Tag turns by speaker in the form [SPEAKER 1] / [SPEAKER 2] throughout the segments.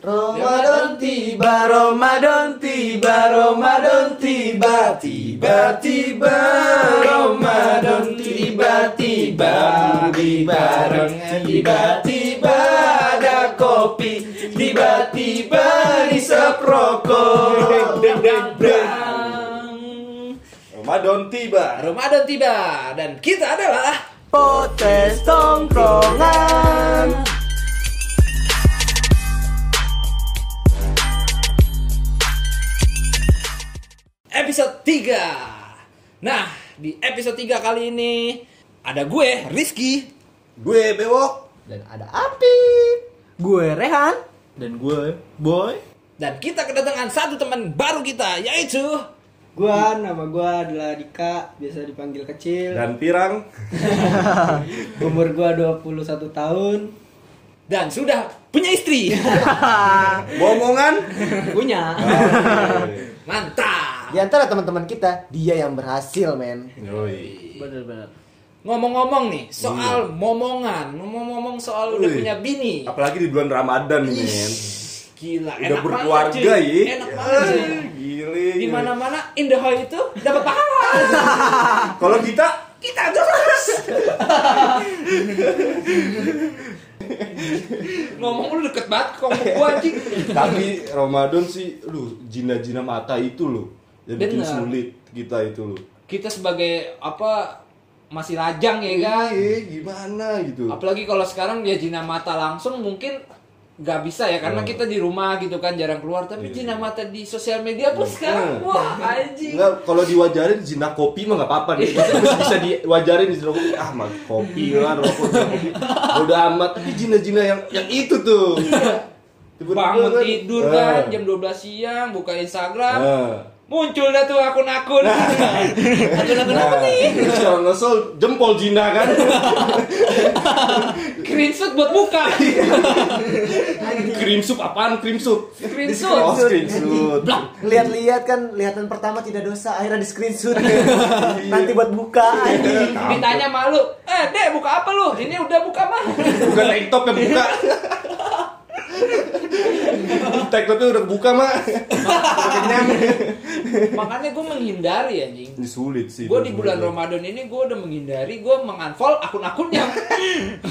[SPEAKER 1] Ramadan tiba, Ramadan tiba, Ramadan tiba, tiba-tiba Ramadan tiba-tiba di bareng tiba-tiba ada kopi, tiba-tiba isap rokok.
[SPEAKER 2] Ramadan tiba.
[SPEAKER 3] Ramadan tiba dan kita adalah
[SPEAKER 1] Potes tongkrongan.
[SPEAKER 3] Episode 3 Nah, di episode 3 kali ini ada gue, Rizky
[SPEAKER 2] Gue bewok.
[SPEAKER 1] Dan ada Apip. Gue Rehan.
[SPEAKER 2] Dan gue boy.
[SPEAKER 3] Dan kita kedatangan satu teman baru kita, yaitu
[SPEAKER 4] Gua nama gua adalah Dika, biasa dipanggil kecil.
[SPEAKER 2] Dan pirang.
[SPEAKER 4] Umur gua 21 tahun.
[SPEAKER 3] Dan sudah punya istri
[SPEAKER 2] Bomongan.
[SPEAKER 4] Punya.
[SPEAKER 3] Mantap
[SPEAKER 1] Di antara teman-teman kita, dia yang berhasil, men.
[SPEAKER 2] Yoi.
[SPEAKER 4] Bener-bener.
[SPEAKER 3] Ngomong-ngomong nih, soal momongan Ngomong-ngomong soal udah
[SPEAKER 2] Wih.
[SPEAKER 3] punya bini
[SPEAKER 2] Apalagi di bulan Ramadan nih, men.
[SPEAKER 3] Gila,
[SPEAKER 2] Udah
[SPEAKER 3] enak
[SPEAKER 2] berkeluarga
[SPEAKER 3] banget cuy.
[SPEAKER 2] ya.
[SPEAKER 3] Enak banget cuy.
[SPEAKER 2] Gile.
[SPEAKER 3] Di mana-mana in the hall itu dapat pahala
[SPEAKER 2] Kalau kita
[SPEAKER 3] Kita terus Ngomong lu deket banget ke ngomong gua anjing
[SPEAKER 2] tapi Ramadan sih lu jina-jina mata itu bikin
[SPEAKER 3] Bener.
[SPEAKER 2] sulit kita itu lu.
[SPEAKER 3] Kita sebagai apa masih lajang ya kan
[SPEAKER 2] Iya, gimana gitu.
[SPEAKER 3] Apalagi kalau sekarang dia jina mata langsung mungkin nggak bisa ya karena
[SPEAKER 2] Hmm.
[SPEAKER 3] kita di rumah gitu kan jarang keluar tapi
[SPEAKER 2] Iya.
[SPEAKER 3] jina mata di sosial media pun sekarang
[SPEAKER 2] Hmm.
[SPEAKER 3] wah anjing
[SPEAKER 2] Enggak, kalau diwajarin zina kopi mah nggak apa-apa nih. Bisa diwajarin di zina kopi. Ah, mah kopi lah, rokok kopi. Udah amat. Tapi zina-zina yang yang itu tuh. Tiba-tiba
[SPEAKER 3] bangun
[SPEAKER 2] kan,
[SPEAKER 3] tidur kan jam 12 siang buka Instagram
[SPEAKER 2] ah.
[SPEAKER 3] Muncul dah tuh akun-akun akun-akun apa
[SPEAKER 2] Nah,
[SPEAKER 3] nih
[SPEAKER 2] kalau ngesel jempol zina kan.
[SPEAKER 3] screenshot buat buka
[SPEAKER 2] Cream soup apaan cream soup? Oh,
[SPEAKER 3] screenshot
[SPEAKER 2] screenshot.
[SPEAKER 1] Lihat-lihat kan, lihatan pertama tidak dosa, akhirnya di screenshot. Nanti buat buka anjing.
[SPEAKER 3] ditanya malu eh dek buka apa lu ini udah buka mah
[SPEAKER 2] Bukan laptop yang buka. Laptopnya udah buka kenyang.
[SPEAKER 3] makanya gue menghindari anjing
[SPEAKER 2] Ini sulit sih.
[SPEAKER 3] gue di bulan Ramadan ini gue udah menghindari gue mengunfollow akun-akun yang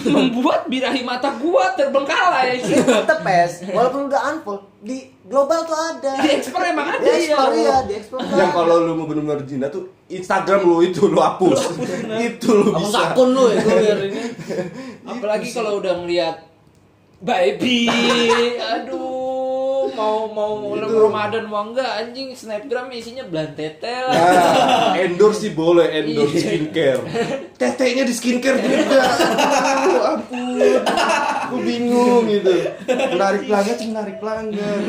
[SPEAKER 3] membuat birahi mata gue terbengkalai
[SPEAKER 1] Tetep es, walaupun udah unfollow, di global tuh ada.
[SPEAKER 3] di explore emang ada
[SPEAKER 1] Di explore
[SPEAKER 3] ya
[SPEAKER 1] iya, di explore.
[SPEAKER 2] Yang kalau lu mau benar-benar zina tuh Instagram lu itu lu hapus. itu lu
[SPEAKER 4] Hapus
[SPEAKER 2] bisa.
[SPEAKER 4] akun lu ya biar ini.
[SPEAKER 3] apalagi kalau udah ngeliat baby. Aduh mau mau
[SPEAKER 2] Itu.
[SPEAKER 3] Ramadan mau enggak anjing snapgram isinya belantetel
[SPEAKER 2] Nah, endorse sih boleh endorse
[SPEAKER 3] Iya.
[SPEAKER 2] skincare. Tetenya di skincare juga. Aduh, ampun. Gue bingung gitu. Menarik pelanggan sih menarik pelanggan.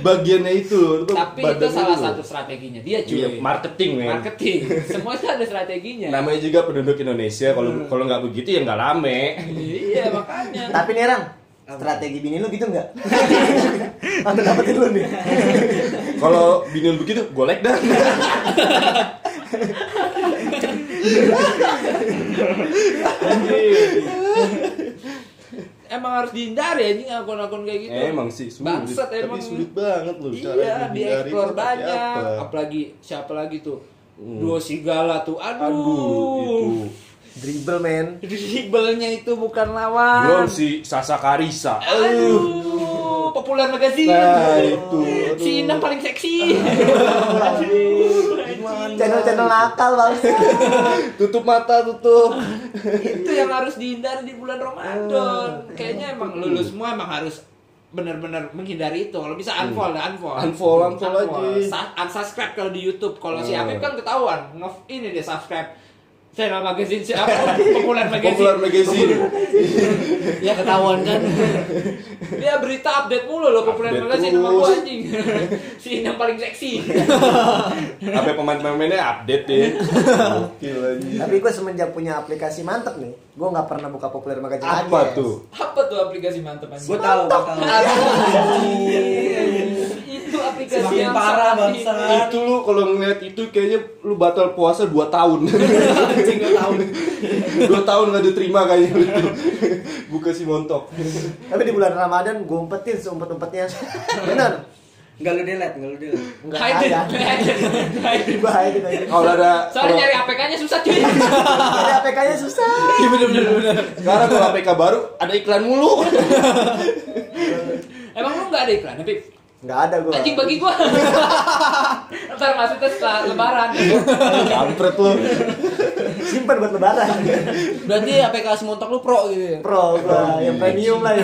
[SPEAKER 2] Bagiannya itu loh. itu
[SPEAKER 3] tapi itu salah
[SPEAKER 2] loh.
[SPEAKER 3] satu strateginya dia cuy
[SPEAKER 2] Iya, marketing men.
[SPEAKER 3] marketing semua itu ada strateginya
[SPEAKER 2] Namanya juga penduduk Indonesia. Kalau kalau nggak begitu ya nggak rame.
[SPEAKER 3] iya makanya
[SPEAKER 1] Tapi nih Rang, strategi bini lu gitu nggak? Atau dapetin lu nih?
[SPEAKER 2] Kalau bini lu begitu, golek dah.
[SPEAKER 3] emang harus dihindari anjing akun-akun kayak gitu
[SPEAKER 2] Emang sih sulit.
[SPEAKER 3] Bangsat
[SPEAKER 2] Tapi
[SPEAKER 3] emang.
[SPEAKER 2] sulit banget loh. cara
[SPEAKER 3] iya di
[SPEAKER 2] menghindari
[SPEAKER 3] explore
[SPEAKER 2] itu seperti
[SPEAKER 3] banyak
[SPEAKER 2] apa.
[SPEAKER 3] apalagi siapa lagi tuh
[SPEAKER 2] Hmm.
[SPEAKER 3] duo sigala tuh aduh,
[SPEAKER 2] Aduh, itu.
[SPEAKER 1] Dribble men.
[SPEAKER 3] dribblenya itu bukan lawan
[SPEAKER 2] Belum si Sasa Karisa.
[SPEAKER 3] aduh populer magazine
[SPEAKER 2] Nah, itu. Aduh.
[SPEAKER 3] si Inang paling seksi
[SPEAKER 1] Channel-channel nakal bang.
[SPEAKER 2] Tutup mata, tutup.
[SPEAKER 3] itu yang harus dihindari di bulan Ramadan kayaknya emang lulus semua emang harus benar-benar menghindari itu kalau bisa unfollow unfollow
[SPEAKER 2] Unfollow, unfollow aja.
[SPEAKER 3] Sa- unsubscribe kalau di YouTube kalau si
[SPEAKER 2] Hmm.
[SPEAKER 3] Apip kan ketahuan nge ini dia subscribe channel magazine siapa populer magazine
[SPEAKER 2] Popular magazine.
[SPEAKER 4] Ya ketahuan kan.
[SPEAKER 3] dia berita update mulu loh populer magazine sama gua anjing si yang paling seksi
[SPEAKER 2] Apa pemain-pemainnya update deh. Gokil anjing.
[SPEAKER 1] Tapi gue semenjak punya aplikasi mantep nih, gue nggak pernah buka populer magazine lagi.
[SPEAKER 2] Apa tuh?
[SPEAKER 3] apa tuh aplikasi mantep anjing
[SPEAKER 4] Gua tahu, gua tahu.
[SPEAKER 3] Itu aplikasi
[SPEAKER 4] Semakin
[SPEAKER 3] yang
[SPEAKER 4] parah, bangsa.
[SPEAKER 3] ini.
[SPEAKER 2] Itu lu kalau ngeliat itu kayaknya lu batal puasa 2 tahun.
[SPEAKER 4] Anjing gak tahu.
[SPEAKER 2] 2 tahun gak diterima kayaknya itu. Buka si montok.
[SPEAKER 1] Tapi di bulan Ramadan gue umpetin seumpet-umpetnya. Bener.
[SPEAKER 4] Enggak lu delete, enggak lu delete.
[SPEAKER 1] Enggak ada.
[SPEAKER 3] it
[SPEAKER 1] aja.
[SPEAKER 2] Kalau ada
[SPEAKER 3] Soalnya nyari APK-nya susah cuy.
[SPEAKER 1] Ada APK-nya susah.
[SPEAKER 4] Iya bener bener.
[SPEAKER 2] sekarang kalau APK baru ada iklan mulu.
[SPEAKER 3] Emang lu nggak ada iklan, tapi
[SPEAKER 1] Enggak ada gue.
[SPEAKER 3] anjing bagi gua. Ntar maksudnya setelah lebaran.
[SPEAKER 2] Kampret lu.
[SPEAKER 1] Simpan buat lebaran.
[SPEAKER 4] Berarti aplikasi montok lu pro gitu ya.
[SPEAKER 1] Pro gua yang premium lah ya.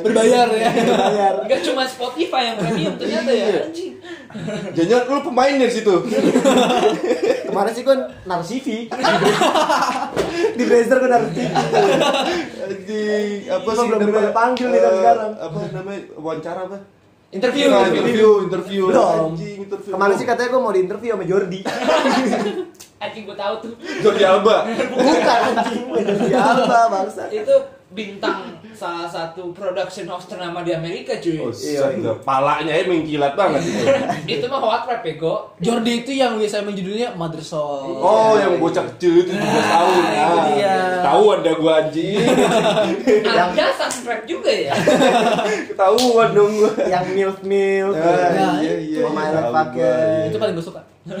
[SPEAKER 4] Berbayar ya.
[SPEAKER 1] Bayar.
[SPEAKER 3] Enggak cuma Spotify yang premium ternyata ya. Anjing.
[SPEAKER 2] Jangan lu pemain dari situ.
[SPEAKER 1] Kemarin sih gue naruh CV. Di browser gue naruh CV.
[SPEAKER 2] Anjing, apa
[SPEAKER 1] Gua
[SPEAKER 2] sih
[SPEAKER 1] belum panggil nih
[SPEAKER 2] Eh,
[SPEAKER 1] sekarang.
[SPEAKER 2] Apa namanya? Wawancara apa?
[SPEAKER 3] Interview,
[SPEAKER 2] Nah,
[SPEAKER 3] interview.
[SPEAKER 2] interview, interview. Anjing, interview.
[SPEAKER 1] Kemarin sih katanya gue mau diinterview sama Jordi.
[SPEAKER 3] Anjing gua tahu tuh.
[SPEAKER 2] Jordi Alba.
[SPEAKER 1] Bukan anjing, bukan Jordi Alba bangsa.
[SPEAKER 3] Itu bintang salah satu production house ternama di Amerika cuy.
[SPEAKER 2] Oh,
[SPEAKER 1] Iya,
[SPEAKER 2] iya, palanya ya mengkilat banget itu.
[SPEAKER 3] Itu mah hot rap bego.
[SPEAKER 4] Jordi itu yang biasa main judulnya Mother Soul.
[SPEAKER 2] Oh, yang bocah kecil itu 17 tahun.
[SPEAKER 4] itu
[SPEAKER 2] Ah,
[SPEAKER 4] dia.
[SPEAKER 2] Ketahuan dah gua anjing.
[SPEAKER 3] Anda sang rap juga ya.
[SPEAKER 2] Ketahuan dong gua.
[SPEAKER 1] Yang milf milf.
[SPEAKER 2] Ah, iya, iya,
[SPEAKER 1] Mama
[SPEAKER 2] iya, tahu
[SPEAKER 1] pakai.
[SPEAKER 2] gua.
[SPEAKER 4] Itu paling gue suka.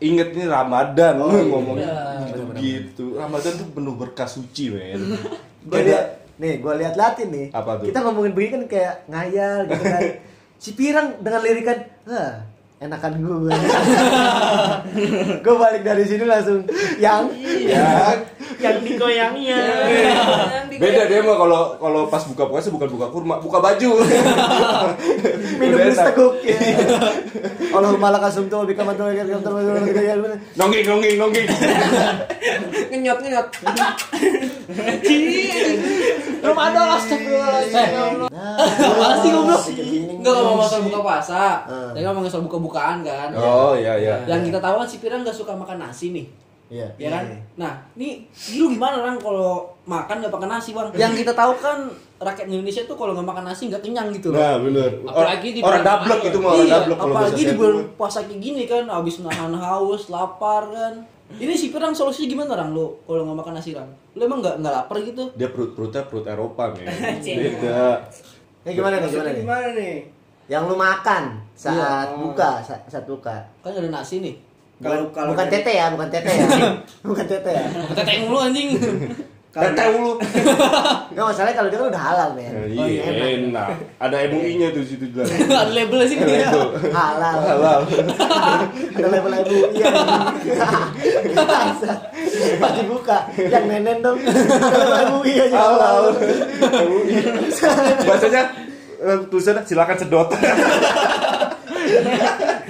[SPEAKER 2] Ingat nih Ramadan
[SPEAKER 1] Oh,
[SPEAKER 2] lu
[SPEAKER 1] iya.
[SPEAKER 2] ngomongnya
[SPEAKER 4] bener,
[SPEAKER 2] gitu. Ramadan tuh penuh berkah suci, men.
[SPEAKER 1] Gue liat, nih gue liat latin nih.
[SPEAKER 2] Apa tuh?
[SPEAKER 1] Kita ngomongin begini kan kayak ngayal gitu kan. si Pirang dengan lirikan, Hah, enakan gue. gue balik dari sini langsung yang
[SPEAKER 2] Ya,
[SPEAKER 1] yang digoyangnya.
[SPEAKER 2] beda dia mah kalau kalau pas buka puasa bukan buka kurma, buka baju.
[SPEAKER 1] Minum
[SPEAKER 2] enak.
[SPEAKER 1] teguk. Allahumma laka sumtu wa bika mantu wa bika mantu wa bika mantu wa bika mantu.
[SPEAKER 2] Nongging, nongging, nongging.
[SPEAKER 4] Ngenyot ngenyot.
[SPEAKER 3] Ramadan astagfirullah.
[SPEAKER 4] Apaan sih goblok?
[SPEAKER 1] Sekening.
[SPEAKER 4] Enggak ngomong masalah buka puasa.
[SPEAKER 1] Hmm.
[SPEAKER 4] Tapi ngomongin soal buka-bukaan kan.
[SPEAKER 2] Oh, iya iya.
[SPEAKER 4] Yang kita tahu kan si Piran gak suka makan nasi nih.
[SPEAKER 1] Iya.
[SPEAKER 4] Ya kan? Nah, nih lu gimana orang kalau makan gak pakai nasi, Bang? Yang kita tahu kan rakyat Indonesia tuh kalau nggak makan nasi nggak kenyang gitu loh.
[SPEAKER 2] Nah, bener.
[SPEAKER 3] Apalagi di
[SPEAKER 2] orang
[SPEAKER 3] bulan
[SPEAKER 2] dablek
[SPEAKER 3] Ramadan.
[SPEAKER 2] itu mah orang
[SPEAKER 4] iya,
[SPEAKER 2] dablek kalau
[SPEAKER 4] apalagi di
[SPEAKER 2] saya
[SPEAKER 4] bulan puasa kayak gini kan, habis nahan haus, lapar kan. Ini si Pirang solusinya gimana orang lu kalau nggak makan nasi orang? Lu emang nggak nggak lapar gitu?
[SPEAKER 2] Dia perut perutnya perut Eropa, men. Beda.
[SPEAKER 1] Ini gimana nih? Gimana nih?
[SPEAKER 4] Gimana nih?
[SPEAKER 1] Yang lu makan saat
[SPEAKER 4] Iya.
[SPEAKER 1] buka, saat, saat buka.
[SPEAKER 4] Kan ada nasi nih.
[SPEAKER 1] Bukan,
[SPEAKER 4] Kalau kalau
[SPEAKER 1] bukan
[SPEAKER 4] dari-
[SPEAKER 1] tete ya, bukan tete ya. bukan tete ya.
[SPEAKER 4] Teteh mulu anjing. Kalau
[SPEAKER 2] lu.
[SPEAKER 1] Enggak masalahnya kalau dia kan udah halal, men.
[SPEAKER 2] Oh, iya, enak. Ada MUI-nya tuh situ jelas.
[SPEAKER 4] ada labelnya sih dia.
[SPEAKER 2] Itu.
[SPEAKER 1] Halal.
[SPEAKER 2] Halal.
[SPEAKER 1] Ada label iya. Bangsat. Pas dibuka, yang nenen dong. Ada label iya aja.
[SPEAKER 2] Halal. MUI. Bahasanya eh, tulisannya silakan sedot.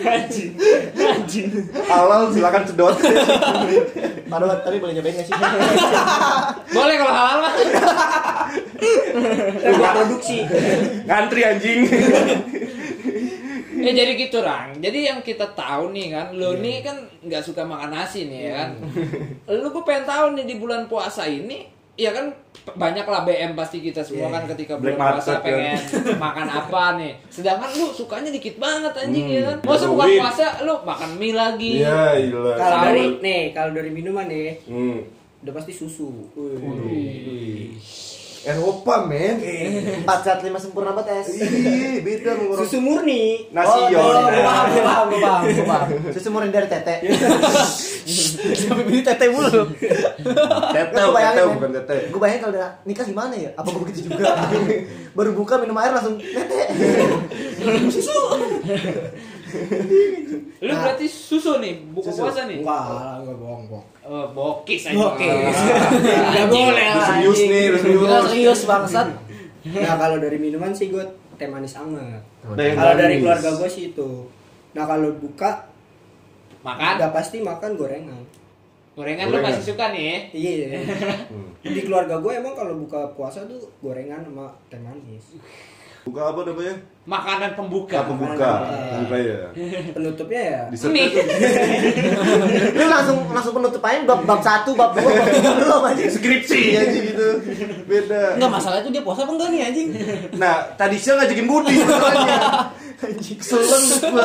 [SPEAKER 3] Anjing. Anjing.
[SPEAKER 2] Halal silakan sedot.
[SPEAKER 1] Padahal tapi boleh nyobain gak sih?
[SPEAKER 3] Boleh kalau halal mah.
[SPEAKER 4] Buat produksi.
[SPEAKER 2] Ngantri anjing.
[SPEAKER 3] Ya jadi gitu Rang. Jadi yang kita tahu nih kan, lu nih kan nggak suka makan nasi nih ya kan. Lu gue pengen tahu nih di bulan puasa ini, ya kan banyak lah BM pasti kita semua kan ketika
[SPEAKER 2] Black
[SPEAKER 3] bulan puasa
[SPEAKER 2] market, kan.
[SPEAKER 3] pengen makan apa nih. Sedangkan lu sukanya dikit banget anjing
[SPEAKER 2] Hmm,
[SPEAKER 3] ya kan. Masa bukan puasa lu makan mie lagi.
[SPEAKER 2] Iya, gila.
[SPEAKER 4] Kalau dari nih, kalau dari minuman nih,
[SPEAKER 2] Hmm.
[SPEAKER 4] udah pasti susu.
[SPEAKER 2] Eropa, men.
[SPEAKER 1] Empat saat lima sempurna banget es.
[SPEAKER 2] Ih, beda orang.
[SPEAKER 4] Susu murni.
[SPEAKER 2] Nasi
[SPEAKER 1] Oh,
[SPEAKER 2] yo.
[SPEAKER 4] Oh, gue paham, gue paham, gue paham, gue paham.
[SPEAKER 1] Susu murni dari tete.
[SPEAKER 4] Sampai beli tete mulu.
[SPEAKER 2] Tete, tete bukan tete.
[SPEAKER 1] Gue bayangin kalau udah nikah gimana ya? Apa gue begitu juga? Baru buka minum air langsung tete.
[SPEAKER 3] Lu berarti susu nih, buku
[SPEAKER 1] Susu.
[SPEAKER 3] puasa nih.
[SPEAKER 4] Enggak, enggak bohong, bohong.
[SPEAKER 3] Oh, bokis aja.
[SPEAKER 4] Oke.
[SPEAKER 3] Ah.
[SPEAKER 4] Enggak boleh
[SPEAKER 2] Lu
[SPEAKER 4] lah.
[SPEAKER 2] serius nih, lu serius.
[SPEAKER 4] Serius bangsat. Nah, kalau dari minuman sih gue teh manis anget.
[SPEAKER 2] Teh
[SPEAKER 4] Kalau dari keluarga gue sih itu. Nah, kalau buka
[SPEAKER 3] Makan.
[SPEAKER 4] udah pasti makan gorengan.
[SPEAKER 3] Gorengan lu
[SPEAKER 2] Gorengan.
[SPEAKER 3] masih suka nih.
[SPEAKER 4] Iya. Di keluarga gue emang kalau buka puasa tuh gorengan sama teh manis.
[SPEAKER 2] Buka apa namanya?
[SPEAKER 3] Makanan pembuka.
[SPEAKER 2] Nah, pembuka. Pembuka ya.
[SPEAKER 4] Penutupnya ya.
[SPEAKER 2] Disertai
[SPEAKER 3] Mie.
[SPEAKER 1] Lu langsung langsung penutup aja bab bab satu, bab dua, bab tiga belum aja.
[SPEAKER 2] skripsi aja gitu. Beda.
[SPEAKER 4] Enggak masalah itu dia puasa apa enggak nih anjing?
[SPEAKER 2] Nah, tadi siang ngajakin Budi masalahnya. Keselen gua.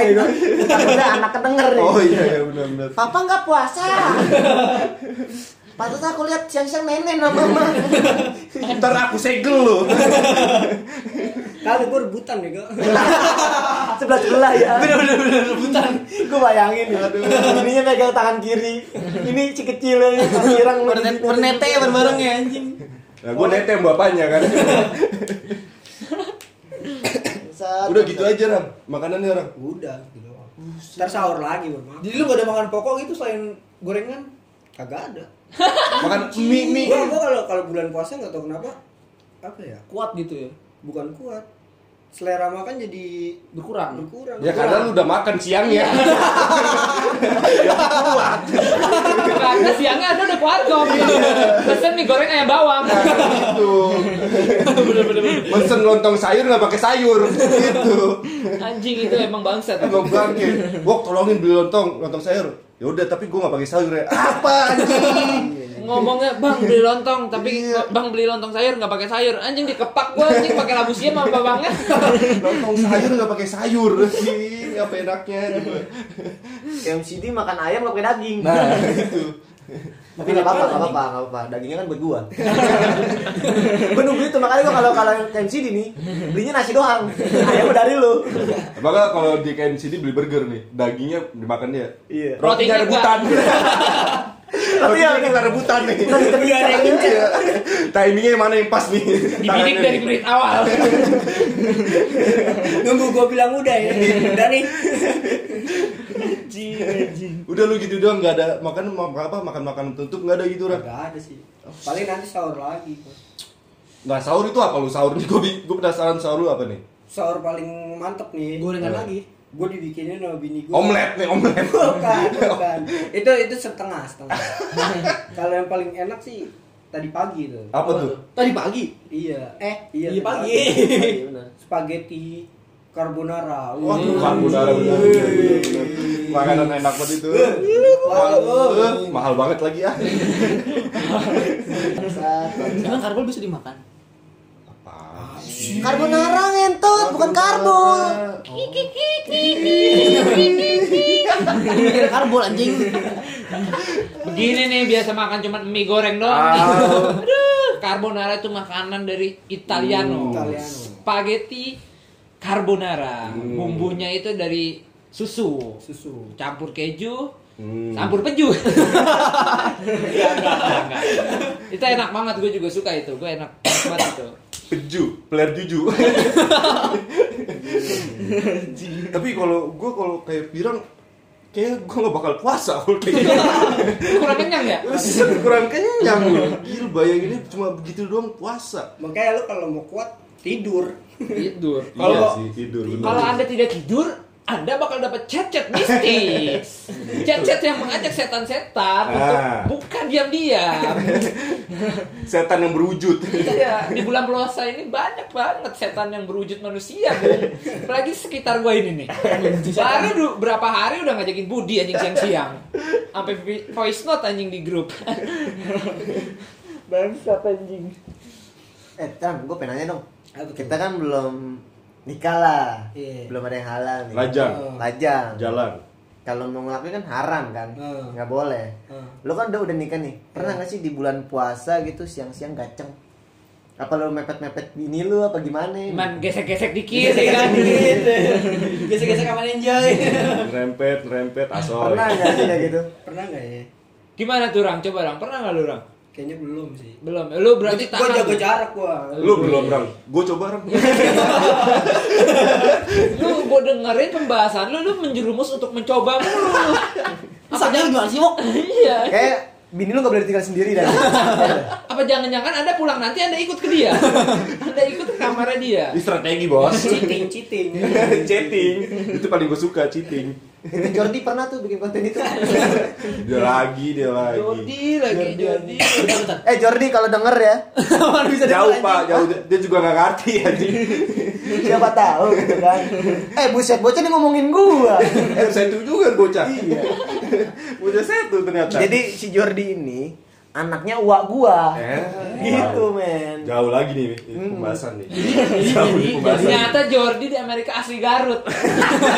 [SPEAKER 1] Ayo, udah anak kedenger nih.
[SPEAKER 2] Oh iya iya benar benar.
[SPEAKER 1] Papa nggak puasa. Patut aku lihat siang-siang nenek sama mama.
[SPEAKER 2] Ntar aku segel lo.
[SPEAKER 4] Kali gue rebutan ya, Kak.
[SPEAKER 1] Sebelah sebelah ya.
[SPEAKER 4] Bener-bener rebutan.
[SPEAKER 1] Gue bayangin. Aduh. Ininya megang tangan kiri. Ini si kecil ini pirang
[SPEAKER 4] Bernet bernete ya bareng ya anjing.
[SPEAKER 2] Nah, gue netem bapaknya kan. Udah gitu aja ram, makanannya ram.
[SPEAKER 4] Udah gitu. Ntar sahur lagi, Bang. Jadi lu gak ada makan pokok gitu selain gorengan? Kagak ada.
[SPEAKER 2] Makan mie mie.
[SPEAKER 4] Gua gua kalau kalau bulan puasa nggak tahu kenapa apa ya? Kuat gitu ya. Bukan kuat. Selera makan jadi berkurang. Berkurang.
[SPEAKER 2] Ya karena lu udah makan siangnya.
[SPEAKER 3] Karena siangnya ada udah warkop. Pesen mie goreng ayam bawang.
[SPEAKER 2] gitu. Mesen lontong sayur nggak pakai sayur gitu.
[SPEAKER 3] Anjing itu emang bangsat.
[SPEAKER 2] Abang bangke. Wok tolongin beli lontong, lontong sayur. Ya udah tapi gue nggak pakai sayur ya. Apa anjing?
[SPEAKER 3] Ngomongnya bang beli lontong tapi bang beli lontong sayur nggak pakai sayur anjing dikepak gua anjing pakai labu siam sama babangnya
[SPEAKER 2] Lontong sayur nggak pakai sayur sih. Apa enaknya? coba.
[SPEAKER 1] MCD makan ayam nggak pakai daging.
[SPEAKER 2] Nah itu.
[SPEAKER 1] Tapi nggak apa-apa, nggak apa-apa, nggak apa-apa. Dagingnya kan buat gua. gua nunggu itu makanya gua kalau kalau yang MCD nih belinya nasi doang. Ayam dari lu.
[SPEAKER 2] Apakah kalau di KNCD beli burger nih, dagingnya dimakan dia?
[SPEAKER 1] Iya.
[SPEAKER 2] Rotinya rebutan.
[SPEAKER 1] Tapi ya
[SPEAKER 2] Rotinya kita rebutan nih.
[SPEAKER 1] Kita ditekan ada yang ngincer.
[SPEAKER 2] Iya. Timingnya mana yang pas nih?
[SPEAKER 3] dibidik dari menit awal
[SPEAKER 4] Nunggu gua bilang udah ya. Udah nih.
[SPEAKER 2] Udah lu gitu doang nggak ada makan apa makan makan tutup nggak ada gitu Ran.
[SPEAKER 4] Gak ada sih. Paling nanti sahur lagi.
[SPEAKER 2] Nggak sahur itu apa lu sahur nih? Gue gue penasaran sahur lu apa nih?
[SPEAKER 4] Sahur paling mantep nih. Gorengan lagi. Gue dibikinin sama bini gue.
[SPEAKER 2] Omelet nih omelet.
[SPEAKER 4] Bukan, bukan. Itu itu setengah, setengah. Kalau yang paling enak sih tadi pagi tuh.
[SPEAKER 2] Apa tuh?
[SPEAKER 1] Tadi pagi.
[SPEAKER 4] Iya.
[SPEAKER 1] Eh,
[SPEAKER 4] Iya,
[SPEAKER 1] iya
[SPEAKER 4] pagi. Spaghetti carbonara.
[SPEAKER 2] Waduh, carbonara benar. Makanan enak banget itu. Mahal, eh, mahal banget lagi ya.
[SPEAKER 4] Emang karbol bisa dimakan?
[SPEAKER 2] Apa?
[SPEAKER 1] Carbonara ngentut, bukan karbon.
[SPEAKER 4] Mikir karbol anjing.
[SPEAKER 3] begini nih biasa makan cuma mie goreng doang.
[SPEAKER 2] Ah.
[SPEAKER 3] aduh carbonara itu makanan dari Italiano
[SPEAKER 4] Italiano.
[SPEAKER 3] spaghetti carbonara bumbunya itu dari susu
[SPEAKER 4] Susu.
[SPEAKER 3] campur keju
[SPEAKER 2] Hmm.
[SPEAKER 3] campur peju Enggak, enggak, enggak. itu enak banget gue juga suka itu gue enak banget itu
[SPEAKER 2] Peju, player juju. Tapi kalau gue kalau kayak pirang kayak gue gak bakal puasa kalau kayak gitu.
[SPEAKER 3] Kurang kenyang ya
[SPEAKER 2] kurang kenyang loh. Gila bayanginnya cuma begitu doang puasa.
[SPEAKER 4] Makanya lu kalau mau kuat tidur.
[SPEAKER 3] tidur
[SPEAKER 2] iya
[SPEAKER 3] kalau
[SPEAKER 2] sih tidur.
[SPEAKER 3] kalau anda tidak tidur anda bakal dapat chat-chat mistis chat-chat yang mengajak setan-setan untuk
[SPEAKER 2] Ah.
[SPEAKER 3] bukan diam-diam
[SPEAKER 2] setan yang berwujud.
[SPEAKER 3] Iya, di bulan puasa ini banyak banget setan yang berwujud manusia, Bung. Apalagi sekitar gua ini nih. Baru du- berapa hari udah ngajakin Budi anjing siang-siang. Sampai voice note anjing di grup. Bangsat anjing.
[SPEAKER 1] Eh, Tan, gue pengen nanya dong. Kita kan belum nikah lah.
[SPEAKER 4] Iya.
[SPEAKER 1] Belum ada yang halal nih.
[SPEAKER 2] Lajang,
[SPEAKER 1] Lajang.
[SPEAKER 2] jalan.
[SPEAKER 1] Kalau mau ngelakuin kan haram kan?
[SPEAKER 4] Hmm.
[SPEAKER 1] Nggak boleh.
[SPEAKER 4] Hmm.
[SPEAKER 1] Lo kan udah udah nikah nih. Pernah nggak sih di bulan puasa gitu siang-siang gaceng? Apa lo mepet-mepet bini lu apa gimana?
[SPEAKER 3] Cuman gesek-gesek dikit ya kan.
[SPEAKER 4] Gesek-gesek sama enjoy.
[SPEAKER 2] Rempet, rempet, asoy.
[SPEAKER 1] Pernah nggak sih gitu?
[SPEAKER 4] Pernah nggak ya?
[SPEAKER 3] Gimana tuh, Rang? Coba, Rang. Pernah nggak lu, Rang?
[SPEAKER 4] Kayaknya belum sih.
[SPEAKER 3] Belum. Lu berarti
[SPEAKER 4] Gua
[SPEAKER 3] tahan.
[SPEAKER 4] jaga jarak gua.
[SPEAKER 2] Lu belum, Rang. Gue coba, Rang.
[SPEAKER 3] Lu gua dengerin pembahasan lu, lu menjerumus untuk mencoba mulu.
[SPEAKER 4] Apa jangan gimana sih, Wok?
[SPEAKER 3] Iya.
[SPEAKER 1] Kayak bini lu nggak boleh tinggal sendiri dan.
[SPEAKER 3] Apa jangan-jangan Anda pulang nanti Anda ikut ke dia? anda ikut ke kamarnya dia.
[SPEAKER 2] Ini strategi, Bos.
[SPEAKER 4] Cheating, cheating.
[SPEAKER 2] cheating. Itu paling gue suka, cheating.
[SPEAKER 1] Itu Jordi pernah tuh bikin konten itu.
[SPEAKER 2] Dia lagi, dia lagi.
[SPEAKER 3] Jordi lagi Jordi.
[SPEAKER 4] Bentar, bentar.
[SPEAKER 1] eh Jordi kalau denger ya,
[SPEAKER 4] Mana bisa
[SPEAKER 2] Jauh pak, jauh. Dia juga nggak ngerti anjing.
[SPEAKER 1] siapa tahu gitu kan. Eh buset bocah nih ngomongin gua.
[SPEAKER 2] Eh, saya itu juga bocah. Iya. Bocah saya tuh ternyata.
[SPEAKER 1] Jadi si Jordi ini anaknya uak gua.
[SPEAKER 2] Eh,
[SPEAKER 1] Gitu
[SPEAKER 2] wow.
[SPEAKER 1] men.
[SPEAKER 2] Jauh lagi nih ini pembahasan nih. Jauh nih pembahasan.
[SPEAKER 3] Ternyata Jordi di Amerika asli Garut.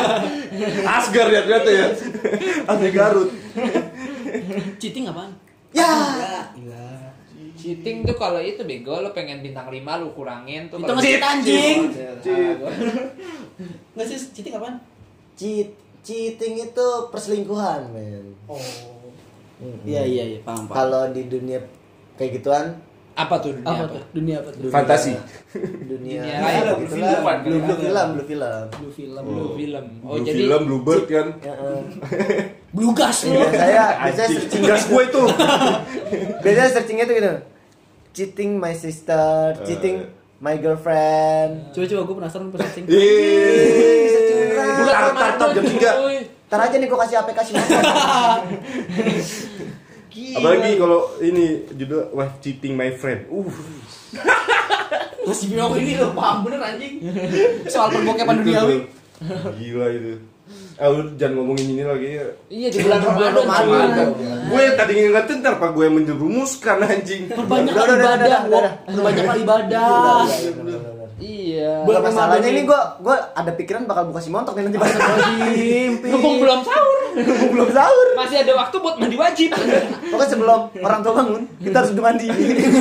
[SPEAKER 2] Asgar ya ternyata ya. Asli Garut.
[SPEAKER 4] Cheating apaan?
[SPEAKER 1] Ya.
[SPEAKER 4] Gila.
[SPEAKER 3] Cheating tuh kalau itu bego lo pengen bintang 5 lu kurangin tuh.
[SPEAKER 4] Itu nge-cheat, anjing.
[SPEAKER 2] Cheat.
[SPEAKER 4] Nggak sih cheating apaan?
[SPEAKER 1] Cheat cheating itu perselingkuhan men.
[SPEAKER 4] Oh. Iya iya iya paham paham.
[SPEAKER 1] Kalau di dunia kayak gituan
[SPEAKER 3] Apa tuh dunia
[SPEAKER 4] Apa
[SPEAKER 3] apa?
[SPEAKER 4] tuh? Dunia apa tuh?
[SPEAKER 1] dunia-
[SPEAKER 2] Fantasi.
[SPEAKER 1] dunia
[SPEAKER 3] Dunia lain,
[SPEAKER 1] begitulah.
[SPEAKER 3] film,
[SPEAKER 1] blue, blue
[SPEAKER 4] film.
[SPEAKER 1] film blue film
[SPEAKER 4] Blue film.
[SPEAKER 3] Blue film. Oh,
[SPEAKER 2] Blue
[SPEAKER 3] jadi
[SPEAKER 2] film, Bluebird kan.
[SPEAKER 1] ya, eh.
[SPEAKER 4] Blue gas lu.
[SPEAKER 1] biasanya biasanya
[SPEAKER 2] Anjing.
[SPEAKER 1] searching
[SPEAKER 2] Gas gue itu.
[SPEAKER 1] biasanya searchingnya tuh gitu cheating my sister cheating my girlfriend
[SPEAKER 4] Coba coba gue penasaran pas cheating.
[SPEAKER 2] Yeay.
[SPEAKER 3] Bulan Ramadan,
[SPEAKER 2] jam 3.
[SPEAKER 1] Ntar aja nih gue kasih aplikasi
[SPEAKER 2] Apalagi kalau ini judul wife cheating my friend. Uh.
[SPEAKER 4] Terus bilang ini lo paham bener anjing. Soal perbokepan
[SPEAKER 2] Itu
[SPEAKER 4] duniawi.
[SPEAKER 2] Gila itu. Eh lu jangan ngomongin ini lagi ya.
[SPEAKER 3] Iya di bulan Ramadan.
[SPEAKER 2] Gue tadi ngingetin ntar pak gue yang menjerumuskan anjing.
[SPEAKER 4] Perbanyak ibadah. Perbanyak ibadah.
[SPEAKER 3] Iya.
[SPEAKER 4] Bulan
[SPEAKER 1] Bukan masalahnya ini
[SPEAKER 4] nih.
[SPEAKER 1] gue gue ada pikiran bakal buka si montok nih nanti pas
[SPEAKER 3] Mumpung belum sahur.
[SPEAKER 1] belum sahur
[SPEAKER 3] Masih ada waktu buat mandi wajib.
[SPEAKER 1] pokoknya sebelum orang tua bangun kita harus mandi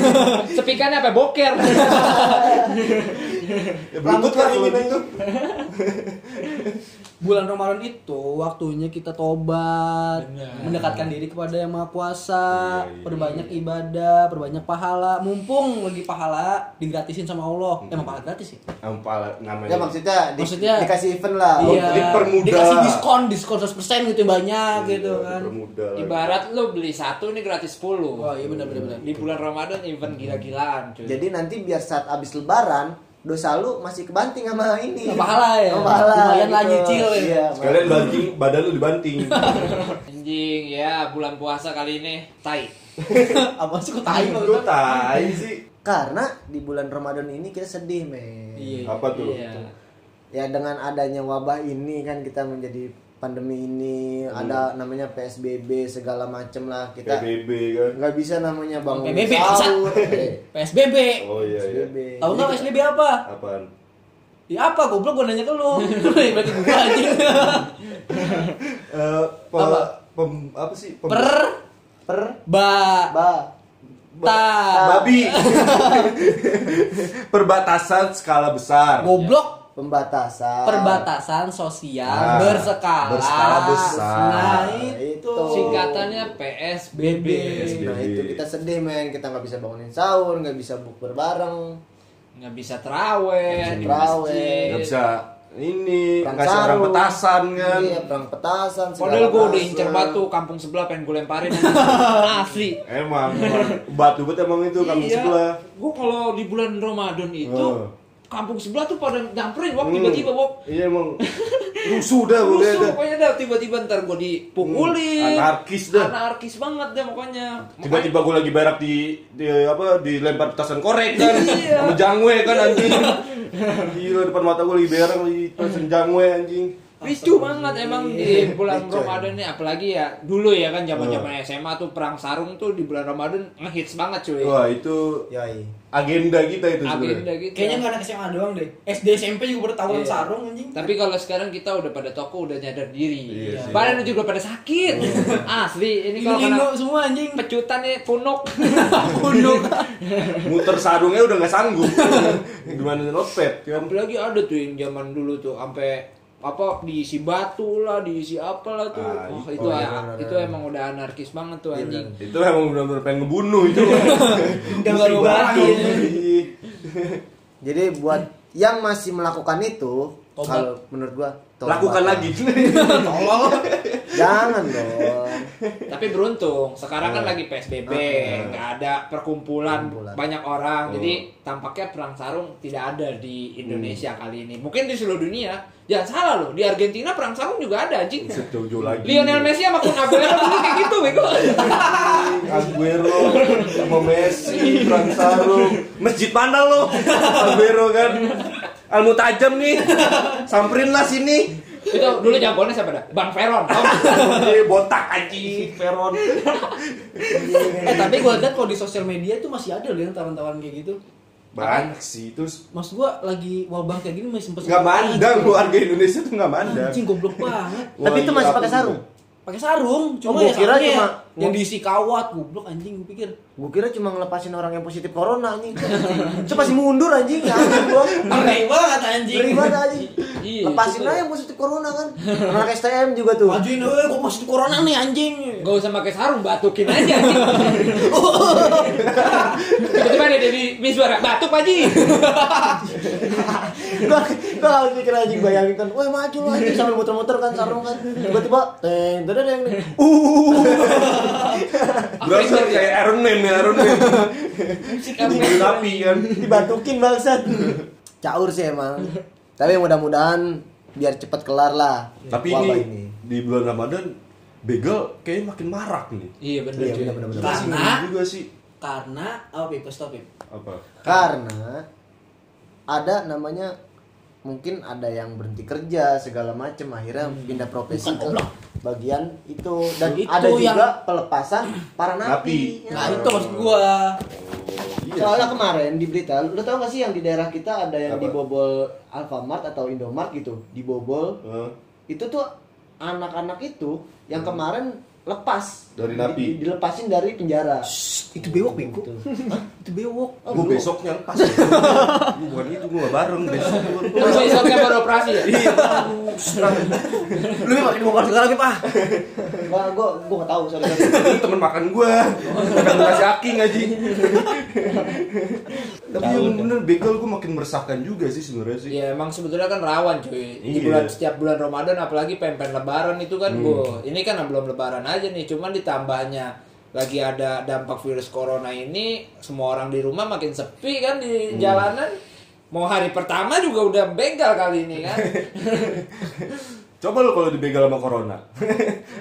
[SPEAKER 3] Sepikannya apa boker.
[SPEAKER 2] Ya, Bluetooth kan
[SPEAKER 1] Rambut
[SPEAKER 2] ini tuh.
[SPEAKER 4] Bulan Ramadan itu waktunya kita tobat,
[SPEAKER 3] Benar.
[SPEAKER 4] mendekatkan diri kepada Yang Maha Kuasa,
[SPEAKER 2] Iya, iya.
[SPEAKER 4] perbanyak ibadah, perbanyak pahala. Mumpung lagi pahala digratisin sama Allah. Emang pahala gratis ya?
[SPEAKER 2] Ampal namanya.
[SPEAKER 1] ya maksudnya di-
[SPEAKER 4] Maksudnya-
[SPEAKER 1] dikasih event lah
[SPEAKER 4] iya.
[SPEAKER 2] dipermudah.
[SPEAKER 4] Dikasih diskon, diskon 100% gitu banyak gitu kan.
[SPEAKER 2] Permudah lagi.
[SPEAKER 3] Ibarat lo beli satu nih gratis 10.
[SPEAKER 4] Oh iya benar benar benar.
[SPEAKER 3] Di bulan Ramadan event gila-gilaan cuy.
[SPEAKER 1] jadi nanti biar saat abis lebaran dosa lu masih kebanting sama ini
[SPEAKER 4] Sama pahala ya?
[SPEAKER 1] Sama pahala
[SPEAKER 4] Lumayan
[SPEAKER 1] gitu.
[SPEAKER 4] lah nyicil ya?
[SPEAKER 1] iya,
[SPEAKER 2] Sekalian banting, badan lu dibanting.
[SPEAKER 3] Anjing, ya bulan puasa kali ini tai.
[SPEAKER 4] Apa sih kok tai kok?
[SPEAKER 2] Gue tai sih.
[SPEAKER 1] karena di bulan Ramadan ini kita sedih men
[SPEAKER 4] Iya.
[SPEAKER 2] Apa tuh?
[SPEAKER 3] Iya.
[SPEAKER 1] ya dengan adanya wabah ini kan kita menjadi pandemi ini
[SPEAKER 2] Hmm.
[SPEAKER 1] ada namanya PSBB segala macem lah kita
[SPEAKER 2] PBB kan.
[SPEAKER 1] nggak bisa namanya bangun
[SPEAKER 4] PBB,
[SPEAKER 1] sahur
[SPEAKER 4] PSBB.
[SPEAKER 2] Oh iya iya.
[SPEAKER 1] PSBB
[SPEAKER 4] Tahu nggak PSBB apa?
[SPEAKER 2] Apaan?
[SPEAKER 4] Ya apa goblok gua nanya ke lu. Berarti gua anjing.
[SPEAKER 2] Eh, pe-
[SPEAKER 4] Apa?
[SPEAKER 2] pem- apa sih? Pem-
[SPEAKER 4] Per
[SPEAKER 1] per
[SPEAKER 4] ba
[SPEAKER 1] ba
[SPEAKER 4] ta
[SPEAKER 2] babi. Perbatasan skala besar.
[SPEAKER 4] goblok
[SPEAKER 1] pembatasan
[SPEAKER 4] perbatasan sosial
[SPEAKER 2] Ah,
[SPEAKER 4] berskala
[SPEAKER 2] berskala besar.
[SPEAKER 4] Nah,
[SPEAKER 1] Itu.
[SPEAKER 4] itu.
[SPEAKER 3] Singkatannya PSBB.
[SPEAKER 2] PSBB.
[SPEAKER 1] nah itu kita sedih men kita nggak bisa bangunin sahur nggak bisa bukber bareng
[SPEAKER 3] Nggak bisa terawih
[SPEAKER 1] Nggak bisa
[SPEAKER 3] masjid.
[SPEAKER 2] Nggak bisa ini
[SPEAKER 1] Perang
[SPEAKER 2] ngasih orang petasan kan.
[SPEAKER 1] iya perang petasan
[SPEAKER 3] Padahal gue udah incer batu kampung sebelah pengen gue lemparin asli.
[SPEAKER 2] Emang, emang batu bet emang itu kampung
[SPEAKER 3] Iya.
[SPEAKER 2] sebelah.
[SPEAKER 3] Gue kalau di bulan Ramadan itu
[SPEAKER 2] Oh.
[SPEAKER 3] Kampung sebelah tuh pada nyamperin wok
[SPEAKER 2] Hmm.
[SPEAKER 3] tiba-tiba wok.
[SPEAKER 2] Iya emang rusuh dah pokoknya
[SPEAKER 3] Rusuh
[SPEAKER 2] dah.
[SPEAKER 3] pokoknya dah tiba-tiba ntar gue dipukulin.
[SPEAKER 2] Hmm, anarkis dah.
[SPEAKER 3] Anarkis banget dah pokoknya.
[SPEAKER 2] Tiba-tiba gue lagi berak di, di apa dilempar petasan korek kan
[SPEAKER 3] Iya.
[SPEAKER 2] sama jangwe kan anjing. Gila depan mata gue lagi berak lagi petasan jangwe anjing.
[SPEAKER 3] Ricu banget emang di bulan
[SPEAKER 1] Ricu,
[SPEAKER 3] Ramadan nih apalagi ya dulu ya kan zaman-zaman SMA tuh perang sarung tuh di bulan Ramadan ngehits banget cuy.
[SPEAKER 2] Wah itu
[SPEAKER 1] Yoi.
[SPEAKER 2] Agenda kita itu
[SPEAKER 3] Agenda gitu.
[SPEAKER 4] Kayaknya nggak ada SMA doang deh. SD SMP juga pada tawuran
[SPEAKER 3] Iya.
[SPEAKER 4] sarung anjing.
[SPEAKER 3] Tapi kalau sekarang kita udah pada toko udah nyadar diri.
[SPEAKER 2] Iya.
[SPEAKER 3] Badan juga pada sakit. Asli, ini kalau kena
[SPEAKER 4] semua anjing.
[SPEAKER 3] pecutan nih punuk.
[SPEAKER 4] Punduk.
[SPEAKER 2] Muter sarungnya udah nggak sanggup. Gimana notepad kan?
[SPEAKER 3] Apalagi ada tuh yang zaman dulu tuh sampai apa diisi batu lah, diisi apa lah tuh.
[SPEAKER 2] Ah,
[SPEAKER 3] oh,
[SPEAKER 2] itu.
[SPEAKER 3] itu
[SPEAKER 1] Oh,
[SPEAKER 3] ya, itu
[SPEAKER 1] benar.
[SPEAKER 3] emang udah anarkis banget tuh
[SPEAKER 1] Iya,
[SPEAKER 3] anjing.
[SPEAKER 2] Itu emang benar-benar pengen ngebunuh itu.
[SPEAKER 4] Udah mau
[SPEAKER 2] Batu.
[SPEAKER 1] jadi buat yang masih melakukan itu kalau menurut gua tobat.
[SPEAKER 2] Lakukan lagi.
[SPEAKER 4] Tolong.
[SPEAKER 1] jangan dong
[SPEAKER 3] Tapi beruntung, sekarang kan
[SPEAKER 2] Iya.
[SPEAKER 3] lagi PSBB, nggak ada perkumpulan
[SPEAKER 1] Perkumpulan.
[SPEAKER 3] banyak orang.
[SPEAKER 2] Oh.
[SPEAKER 3] Jadi tampaknya perang sarung tidak ada di Indonesia kali ini. Mungkin di seluruh dunia. Jangan salah loh, di Argentina perang sarung juga ada anjing.
[SPEAKER 2] Jauh-jauh lagi.
[SPEAKER 3] Lionel Messi sama Kun Aguero dulu kayak gitu, bego.
[SPEAKER 2] Aguero sama Messi perang sarung masjid mana lo Aguero kan ilmu tajam nih samperin lah sini
[SPEAKER 3] Itu dulu jagoannya siapa dah? Bang Veron.
[SPEAKER 2] Eh, botak aja Veron
[SPEAKER 4] Eh tapi gue liat kalau di sosial media tuh masih ada loh yang tawaran-tawaran kayak gitu.
[SPEAKER 2] banyak sih terus
[SPEAKER 4] Maksud gua lagi wabah kayak gini masih sempet
[SPEAKER 2] nggak mandang warga Indonesia tuh nggak mandang
[SPEAKER 4] Anjing goblok banget.
[SPEAKER 1] Tapi itu
[SPEAKER 2] Wah,
[SPEAKER 1] masih
[SPEAKER 2] iya,
[SPEAKER 1] pakai sarung.
[SPEAKER 4] Pakai sarung, cuma
[SPEAKER 1] gua
[SPEAKER 4] ya
[SPEAKER 1] kira cuma-
[SPEAKER 4] yang diisi kawat goblok anjing gua pikir.
[SPEAKER 1] Gue kira cuma ngelepasin orang yang positif corona anjing. Coba masih mundur anjing. Ya, anjing gua.
[SPEAKER 4] Banget anjing.
[SPEAKER 1] Ngeri banget anjing.
[SPEAKER 3] Iya,
[SPEAKER 1] Lepasin
[SPEAKER 3] itu tuh.
[SPEAKER 1] aja yang positif corona kan. Anak STM juga tuh.
[SPEAKER 4] Majuin eh gua masih corona nih anjing.
[SPEAKER 3] Gak usah pakai sarung, batukin aja. Tiba-tiba ada di Miswara, batuk Pak Ji.
[SPEAKER 1] gua gua kalau pikir anjing bayangin kan, wah maju lu anjing sambil muter-muter kan sarung kan. Tiba-tiba teng teng teng. Uh.
[SPEAKER 2] berasa kayak Iron Man ya Iron Man dingin api kan
[SPEAKER 1] Dibatukin bangsat. Caur sih emang. Tapi mudah-mudahan biar cepet kelar lah.
[SPEAKER 2] tapi
[SPEAKER 1] wabah
[SPEAKER 2] ini, di bulan Ramadan begal kayaknya makin marak nih
[SPEAKER 3] Iya bener
[SPEAKER 1] Iya.
[SPEAKER 2] Kita sih
[SPEAKER 4] Karena-
[SPEAKER 2] juga sih
[SPEAKER 4] Karena apa Pip? Tau, Pip.
[SPEAKER 2] apa
[SPEAKER 1] Karena ada namanya mungkin ada yang berhenti kerja segala macem akhirnya pindah profesi
[SPEAKER 4] Bukan,
[SPEAKER 1] ke bagian itu dan
[SPEAKER 4] Itu
[SPEAKER 1] ada juga
[SPEAKER 4] yang-
[SPEAKER 1] pelepasan para
[SPEAKER 2] Napi.
[SPEAKER 1] napi.
[SPEAKER 4] Nah,
[SPEAKER 1] Ya.
[SPEAKER 4] itu maksud gua.
[SPEAKER 2] iya
[SPEAKER 1] Soalnya kemarin di berita, lu tau gak sih yang di daerah kita ada yang
[SPEAKER 2] Apa?
[SPEAKER 1] dibobol Alfamart atau Indomart gitu, dibobol.
[SPEAKER 2] Eh,
[SPEAKER 1] Itu tuh anak-anak itu yang kemarin lepas
[SPEAKER 2] Dari napi.
[SPEAKER 1] di- dilepasin dari penjara.
[SPEAKER 4] Itu bewok.
[SPEAKER 1] Gitu.
[SPEAKER 4] Itu bewok.
[SPEAKER 1] Oh,
[SPEAKER 2] gue besoknya pas gue bukan itu gue gak bareng besok
[SPEAKER 3] Lu besoknya baru operasi ya?
[SPEAKER 2] iya
[SPEAKER 4] Lu makin bongkar segala ah.
[SPEAKER 1] Enggak, gua gua gak tahu
[SPEAKER 2] itu temen makan gue makan nasi aking aja tapi yang bener begal gue makin meresahkan juga sih sebenarnya sih
[SPEAKER 3] Ya emang sebetulnya kan rawan cuy. Di
[SPEAKER 2] Iya.
[SPEAKER 3] bulan setiap bulan Ramadan apalagi pempen lebaran itu kan,
[SPEAKER 2] Hmm.
[SPEAKER 3] Bu. Ini kan belum lebaran aja nih, cuman ditambahnya lagi ada dampak virus corona ini, semua orang di rumah makin sepi kan di
[SPEAKER 2] Hmm.
[SPEAKER 3] jalanan. Mau hari pertama juga udah begal kali ini kan.
[SPEAKER 2] coba lu kalau dibegal sama corona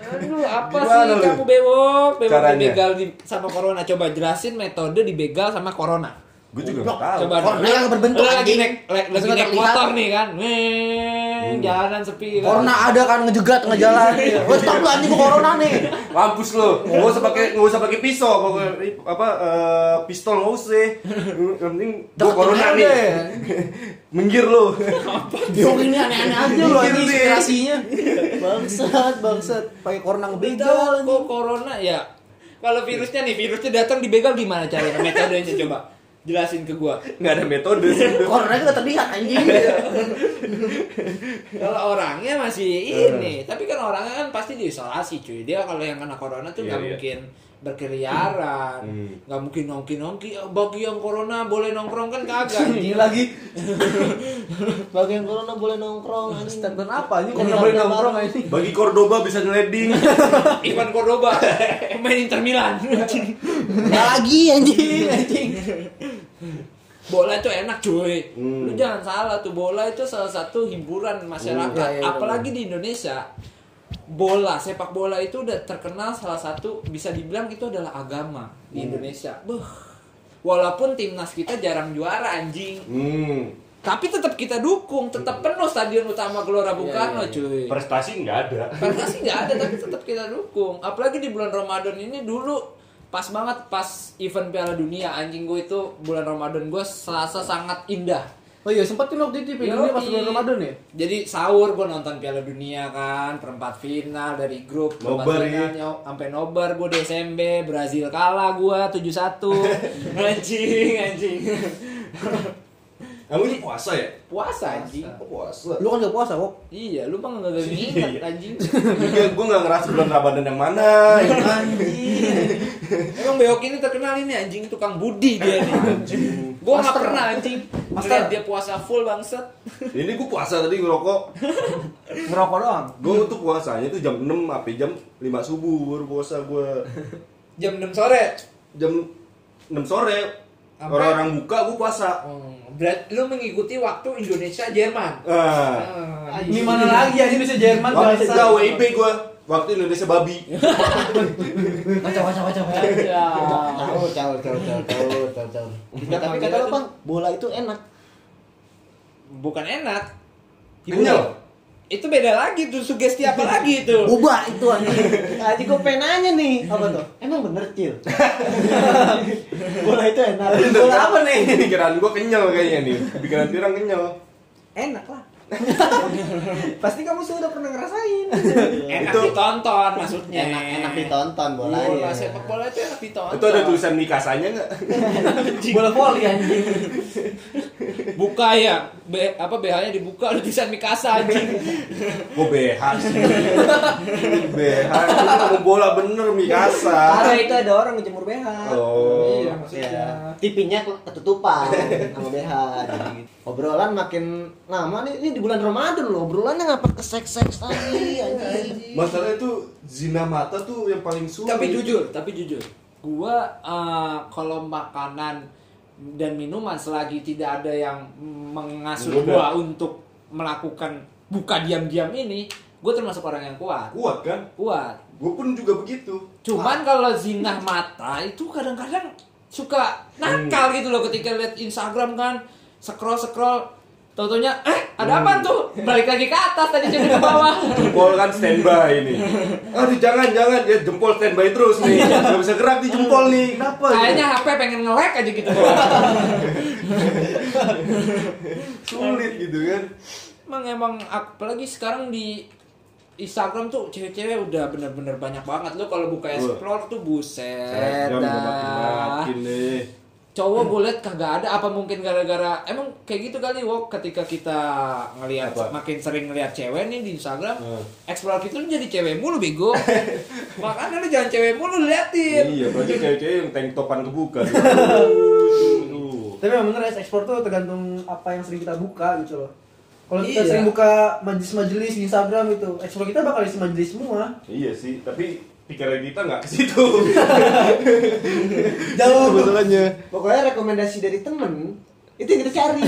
[SPEAKER 3] Aduh, apa
[SPEAKER 2] Gimana
[SPEAKER 3] sih
[SPEAKER 2] lu?
[SPEAKER 3] kamu bewok? Bewok
[SPEAKER 2] Caranya?
[SPEAKER 3] dibegal di, sama corona. Coba jelasin metode dibegal sama corona.
[SPEAKER 2] Gue juga gak tahu.
[SPEAKER 3] Coba
[SPEAKER 4] Corona
[SPEAKER 3] lu-
[SPEAKER 4] yang berbentuk
[SPEAKER 3] lu lagi naik, lagi naik motor nih kan. Weh, jalanan sepi kan.
[SPEAKER 4] Corona ada kan ngejegat tengah jalan. Wes stop lu anjing corona nih.
[SPEAKER 2] mampus lo nggak usah pakai nggak usah pakai pisau apa eh, pistol nggak usah. Yang penting gue corona nih. Minggir lo
[SPEAKER 4] Bewok ini aneh-aneh aja lu inspirasinya. Bangsat, bangsat. Pakai corona
[SPEAKER 3] Begal
[SPEAKER 4] ngebegal
[SPEAKER 3] kok corona? Ya. Kalau virusnya nih, virusnya datang dibegal gimana caranya? Metodenya coba jelasin ke gua.
[SPEAKER 2] nggak ada metode
[SPEAKER 4] Corona itu udah terlihat anjing.
[SPEAKER 3] Kalau orangnya masih ini, tapi kan orangnya kan pasti diisolasi cuy. Dia kalau yang kena corona tuh
[SPEAKER 2] Iya,
[SPEAKER 3] nggak
[SPEAKER 2] iya.
[SPEAKER 3] mungkin berkeliaran,
[SPEAKER 2] Hmm.
[SPEAKER 3] nggak mungkin nongki nongki. Bagi yang corona boleh nongkrong kan kagak.
[SPEAKER 4] Ini lagi.
[SPEAKER 1] Bagian corona boleh nongkrong anjing.
[SPEAKER 4] Standar apa?
[SPEAKER 1] Ini
[SPEAKER 4] Corona boleh
[SPEAKER 1] harga
[SPEAKER 4] nongkrong anjing.
[SPEAKER 2] bagi Cordoba bisa nyeleding
[SPEAKER 3] Ivan Cordoba, pemain Inter Milan.
[SPEAKER 4] Nggak lagi anjing, anjing.
[SPEAKER 3] Bola itu enak cuy
[SPEAKER 2] Hmm.
[SPEAKER 3] lu jangan salah tuh bola itu salah satu hiburan masyarakat
[SPEAKER 1] Hmm, iya, iya,
[SPEAKER 3] apalagi di Indonesia bola sepak bola itu udah terkenal salah satu bisa dibilang itu adalah agama di
[SPEAKER 2] Hmm.
[SPEAKER 3] Indonesia Beuh. walaupun timnas kita jarang juara anjing
[SPEAKER 2] hmm.
[SPEAKER 3] tapi tetap kita dukung tetap penuh stadion utama Gelora Bung
[SPEAKER 1] Iya,
[SPEAKER 3] Karno
[SPEAKER 1] iya, iya.
[SPEAKER 3] cuy
[SPEAKER 2] prestasi nggak ada
[SPEAKER 3] Prestasi nggak ada tapi tetap kita dukung. Apalagi di bulan Ramadan ini dulu pas banget pas event Piala Dunia anjing gue itu bulan Ramadan gue serasa sangat indah.
[SPEAKER 4] Oh iya, sempat tuh waktu itu Piala Dunia pas bulan Ramadan ya?
[SPEAKER 3] Jadi sahur gue nonton Piala Dunia kan perempat final dari grup
[SPEAKER 2] Nobar, ya.
[SPEAKER 3] sampai nobar gue di SMB Brazil kalah gue 7-1 anjing anjing
[SPEAKER 2] Kamu ini puasa ya?
[SPEAKER 3] Puasa anjing.
[SPEAKER 2] Oh, puasa.
[SPEAKER 4] Lu kan gak puasa kok.
[SPEAKER 3] Iya, lu bang nggak ingat anjing.
[SPEAKER 2] Juga gue gak ngerasa bulan Ramadan yang mana. gitu.
[SPEAKER 3] Emang Beok ini terkenal ini anjing tukang budi dia nih. Gua nggak pernah anjing. Master dia puasa full bangset.
[SPEAKER 2] Ini gue puasa tadi ngerokok.
[SPEAKER 4] Ngerokok doang.
[SPEAKER 2] Gue tuh puasanya tuh jam 6 sampai jam 5 subuh baru puasa gue.
[SPEAKER 3] Jam 6 sore.
[SPEAKER 2] Jam 6 sore orang-orang buka gue puasa.
[SPEAKER 3] Oh, berarti lu mengikuti waktu Indonesia Jerman.
[SPEAKER 2] Ah.
[SPEAKER 3] Ah,
[SPEAKER 4] Ini mana lagi ya Indonesia Jerman
[SPEAKER 2] Waktu gak WIB gue. Waktu Indonesia babi.
[SPEAKER 4] Kacau kacau kacau.
[SPEAKER 3] Ya.
[SPEAKER 1] Tahu, tahu, tahu, tahu, tahu, tapi kata lo bang, bola itu enak.
[SPEAKER 3] Bukan enak.
[SPEAKER 2] Kenyal.
[SPEAKER 3] Itu beda lagi tuh sugesti apa lagi itu?
[SPEAKER 4] Boba itu anjing.
[SPEAKER 1] Aji gue pengen nanya nih, apa tuh? Emang bener cil? bola itu enak. Bola apa nih?
[SPEAKER 2] Pikiran gue kenyal kayaknya nih. Pikiran pirang kenyal.
[SPEAKER 4] Enak lah. Pasti kamu sudah pernah ngerasain.
[SPEAKER 3] Enak
[SPEAKER 2] Itu-
[SPEAKER 3] ditonton maksudnya.
[SPEAKER 1] Enak, enak ditonton bolanya.
[SPEAKER 3] Bola sepak bola itu enak ditonton.
[SPEAKER 2] Itu ada tulisan Mikasanya nggak?
[SPEAKER 4] Bola voli anjing.
[SPEAKER 3] Buka ya, B, apa BH-nya dibuka ada tulisan Mikasa anjing.
[SPEAKER 2] Gue BH sih. BH itu bola bener Mikasa.
[SPEAKER 4] Ada itu ada orang ngejemur BH.
[SPEAKER 2] Oh.
[SPEAKER 3] Iya, maksudnya.
[SPEAKER 1] Ya, tipinya ketutupan sama BH jadi gitu. Obrolan makin lama nih, ini di bulan Ramadan loh, obrolannya ngapa ke seks-seks tadi anjing.
[SPEAKER 2] Masalah itu zina mata tuh yang paling sulit.
[SPEAKER 3] tapi jujur, tapi jujur. Gua eh, kalau makanan dan minuman selagi tidak ada yang mengasuh
[SPEAKER 2] Menggoda.
[SPEAKER 3] gua untuk melakukan buka diam-diam ini, gue termasuk orang yang kuat.
[SPEAKER 2] kuat kan?
[SPEAKER 3] Kuat.
[SPEAKER 2] Gue pun juga begitu.
[SPEAKER 3] Cuman kalau zina mata itu kadang-kadang suka nakal gitu loh ketika lihat Instagram kan scroll scroll Tautonya, eh ada apa tuh? Balik lagi ke atas tadi jadi ke bawah.
[SPEAKER 2] Jempol kan standby ini. Aduh jangan jangan ya jempol standby terus nih. Gak bisa gerak di jempol nih. Kenapa?
[SPEAKER 3] Kayaknya HP pengen nge-lag aja gitu.
[SPEAKER 2] sulit gitu kan.
[SPEAKER 3] emang emang apalagi sekarang di Instagram tuh cewek-cewek udah bener-bener banyak banget lo kalau buka explore tuh buset dah. Cowok gue liat kagak ada apa mungkin gara-gara emang kayak gitu kali wok ketika kita ngelihat makin sering ngelihat cewek nih di Instagram
[SPEAKER 2] Hmm.
[SPEAKER 3] explore kita tuh jadi cewek mulu bego makanya lu jangan cewek mulu liatin
[SPEAKER 2] Iya, berarti cewek-cewek yang tank topan kebuka.
[SPEAKER 4] Tapi memang bener ya, ekspor tuh tergantung apa yang sering kita buka gitu loh. Kalau kita
[SPEAKER 3] Iya.
[SPEAKER 4] sering buka majelis-majelis di Instagram gitu, ekspor kita bakal isi majelis semua.
[SPEAKER 2] Iya sih, tapi pikiran kita nggak ke situ.
[SPEAKER 4] Jauh.
[SPEAKER 2] Masalahnya.
[SPEAKER 1] Pokoknya rekomendasi dari temen itu yang kita cari.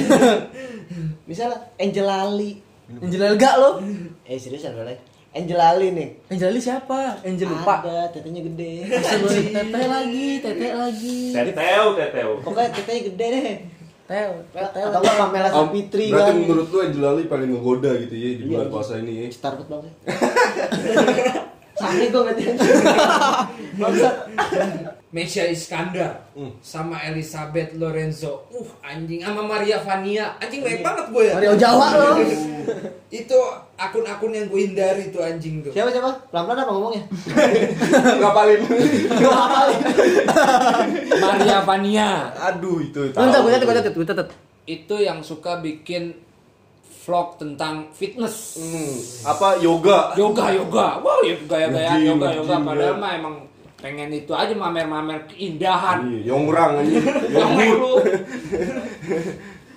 [SPEAKER 1] Misalnya Angel Ali.
[SPEAKER 4] Angel Elga lo.
[SPEAKER 1] Eh serius Angel Ali? Angel Ali nih.
[SPEAKER 4] Angel Ali siapa? Angel lupa.
[SPEAKER 1] Ada, tetenya gede.
[SPEAKER 4] Tete lagi, tete lagi.
[SPEAKER 2] Teteo, teteo.
[SPEAKER 1] Pokoknya tetenya gede deh.
[SPEAKER 4] Teo, teo.
[SPEAKER 1] Atau enggak Pamela Sapitri
[SPEAKER 2] berarti
[SPEAKER 1] kan.
[SPEAKER 2] menurut lu Angel Ali paling menggoda gitu ya di bulan
[SPEAKER 1] Iya.
[SPEAKER 2] puasa ini ya.
[SPEAKER 1] Starbut banget. Sange gue ngerti. Bangsat.
[SPEAKER 3] Mesya Iskandar
[SPEAKER 2] Hmm.
[SPEAKER 3] sama Elizabeth Lorenzo uh anjing sama Maria Vania anjing baik banget gue ya
[SPEAKER 1] Mario Jawa lo.
[SPEAKER 3] itu akun-akun yang gue hindari tuh anjing tuh
[SPEAKER 1] Siapa siapa? Pelan-pelan apa ngomongnya?
[SPEAKER 2] Ngapalin.
[SPEAKER 1] Gue hafalin.
[SPEAKER 3] Maria Vania
[SPEAKER 2] Aduh itu.
[SPEAKER 4] Bentar, gue catat, gue catat.
[SPEAKER 3] itu yang suka bikin vlog tentang fitness
[SPEAKER 2] Hmm, apa yoga?
[SPEAKER 3] yoga yoga wow ya gaya-gayaan
[SPEAKER 2] Nge-gym,
[SPEAKER 3] yoga yoga
[SPEAKER 2] nge-gym,
[SPEAKER 3] padahal
[SPEAKER 2] ya.
[SPEAKER 3] mah emang pengen itu aja mamer-mamer keindahan
[SPEAKER 2] Iya, Yongrang ini.
[SPEAKER 3] yang
[SPEAKER 2] Yongbut.
[SPEAKER 3] lu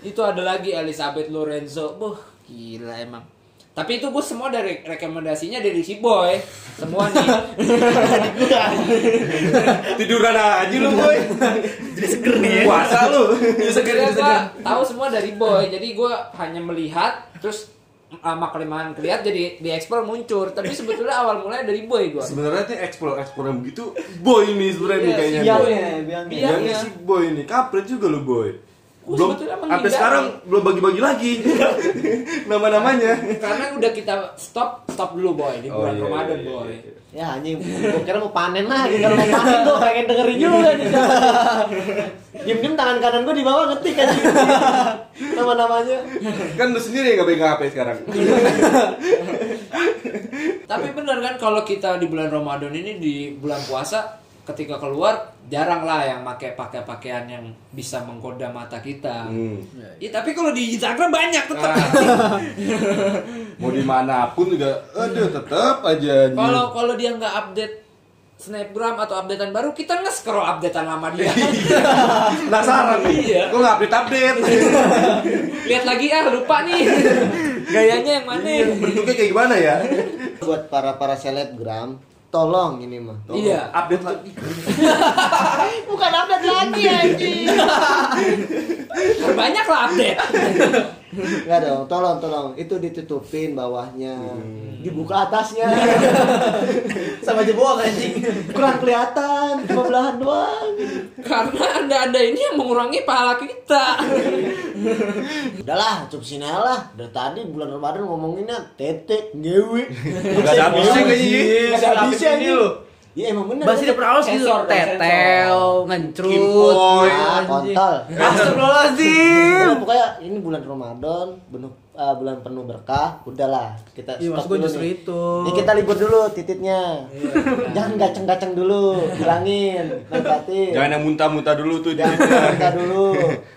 [SPEAKER 3] itu ada lagi Elizabeth Lorenzo buh gila emang tapi itu gue semua dari rekomendasinya dari si boy semua nih
[SPEAKER 2] Tiduran aja lu, boy. Jadi seger nih ya. Puasa lu.
[SPEAKER 3] Jadi sebenarnya gue tahu semua dari boy jadi gue hanya melihat terus uh, maklimahan kelihat jadi di explore muncul tapi sebetulnya awal mulanya dari boy gue
[SPEAKER 2] Sebenarnya tuh explore explore yang begitu boy ini sebenarnya
[SPEAKER 3] Iya,
[SPEAKER 2] kayaknya.
[SPEAKER 3] ya.
[SPEAKER 1] biangnya.
[SPEAKER 3] Iya.
[SPEAKER 2] Bilangnya si boy ini kampret juga lu boy.
[SPEAKER 3] Gua
[SPEAKER 2] Belum sampai sekarang belum bagi-bagi lagi nama-namanya.
[SPEAKER 3] karena udah kita stop stop dulu boy di
[SPEAKER 2] Oh,
[SPEAKER 3] bulan
[SPEAKER 2] iya,
[SPEAKER 3] Ramadan
[SPEAKER 2] iya,
[SPEAKER 3] boy
[SPEAKER 2] iya.
[SPEAKER 1] Ya anjing, gue kira mau panen lagi. Kalau mau panen gue pengen dengerin juga nih. Diem-diem tangan kanan gue di bawah ngetik kan. Nama-namanya.
[SPEAKER 2] Kan lu sendiri yang gak pegang HP sekarang.
[SPEAKER 3] Tapi bener kan kalau kita di bulan Ramadan ini di bulan puasa ketika keluar jarang lah yang pakai pakai pakaian yang bisa menggoda mata kita.
[SPEAKER 2] Hmm.
[SPEAKER 3] Ya, tapi kalau di Instagram banyak tetap.
[SPEAKER 2] Ah. Mau di mana pun juga, aduh tetap aja.
[SPEAKER 3] Kalau kalau dia nggak update snapgram atau updatean baru, kita nge-scroll updatean lama dia.
[SPEAKER 2] penasaran nih,
[SPEAKER 3] Iya.
[SPEAKER 2] kok nggak update update?
[SPEAKER 3] Lihat lagi ah lupa nih. Gayanya yang mana?
[SPEAKER 2] Bentuknya kayak gimana ya?
[SPEAKER 1] Buat para para selebgram, tolong ini mah. Tolong.
[SPEAKER 3] Iya.
[SPEAKER 2] Update lagi.
[SPEAKER 1] Bukan update lagi anjing.
[SPEAKER 3] Banyak lah update.
[SPEAKER 1] Enggak dong, tolong tolong. Itu ditutupin bawahnya. Dibuka atasnya. Sama jebol anjing. Kurang kelihatan, cuma belahan doang.
[SPEAKER 3] Karena anda-anda ini yang mengurangi pahala kita.
[SPEAKER 1] Udahlah, cukup sini aja lah. Dari tadi bulan Ramadan ngomonginnya tetek, ngewe.
[SPEAKER 2] Gak ada habisnya kayaknya.
[SPEAKER 1] Gak ada habisnya anjing. Iya emang bener.
[SPEAKER 4] Bahasa di perawas gitu, tetel, ngencrut.
[SPEAKER 2] Kimpoy.
[SPEAKER 1] Ah,
[SPEAKER 4] anjing.
[SPEAKER 1] kontol.
[SPEAKER 4] Astagfirullahaladzim.
[SPEAKER 1] Pokoknya ini bulan Ramadan, penuh eh, bulan penuh berkah. Udahlah, kita
[SPEAKER 4] Iya,
[SPEAKER 1] stop dulu
[SPEAKER 4] justru
[SPEAKER 1] nih.
[SPEAKER 4] itu.
[SPEAKER 1] Nih kita libur dulu tititnya. Jangan gaceng-gaceng dulu, bilangin, nempatin.
[SPEAKER 2] Jangan yang muntah-muntah dulu tuh.
[SPEAKER 1] Jangan minta dulu.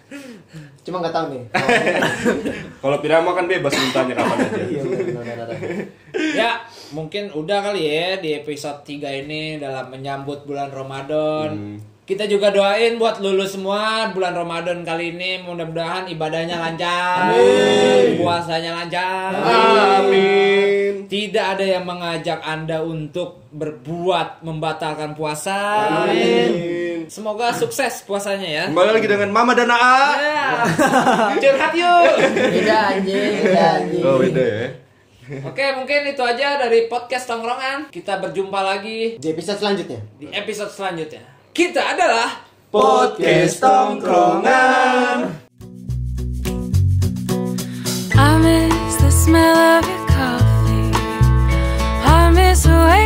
[SPEAKER 1] Cuma nggak tahu nih.
[SPEAKER 2] Kalau Pirama kan bebas muntahnya kapan aja.
[SPEAKER 1] Iya
[SPEAKER 3] ya, mungkin udah kali ya di episode 3 ini dalam menyambut bulan Ramadan. Kita juga doain buat lulus semua bulan Ramadan kali ini mudah-mudahan ibadahnya lancar, puasanya lancar.
[SPEAKER 2] Amin.
[SPEAKER 3] Tidak ada yang mengajak Anda untuk berbuat membatalkan puasa.
[SPEAKER 2] Amin.
[SPEAKER 3] Semoga sukses puasanya ya.
[SPEAKER 2] Kembali lagi dengan Mama dan Aa.
[SPEAKER 3] Ya. Curhat yuk.
[SPEAKER 4] Beda anjing.
[SPEAKER 2] Oh, beda ya.
[SPEAKER 3] Oke, mungkin itu aja dari podcast tongkrongan. Kita berjumpa lagi
[SPEAKER 1] di episode selanjutnya.
[SPEAKER 3] Di episode selanjutnya. Kita adalah
[SPEAKER 1] podcast tongkrongan.
[SPEAKER 5] I miss the smell of your coffee. I miss the way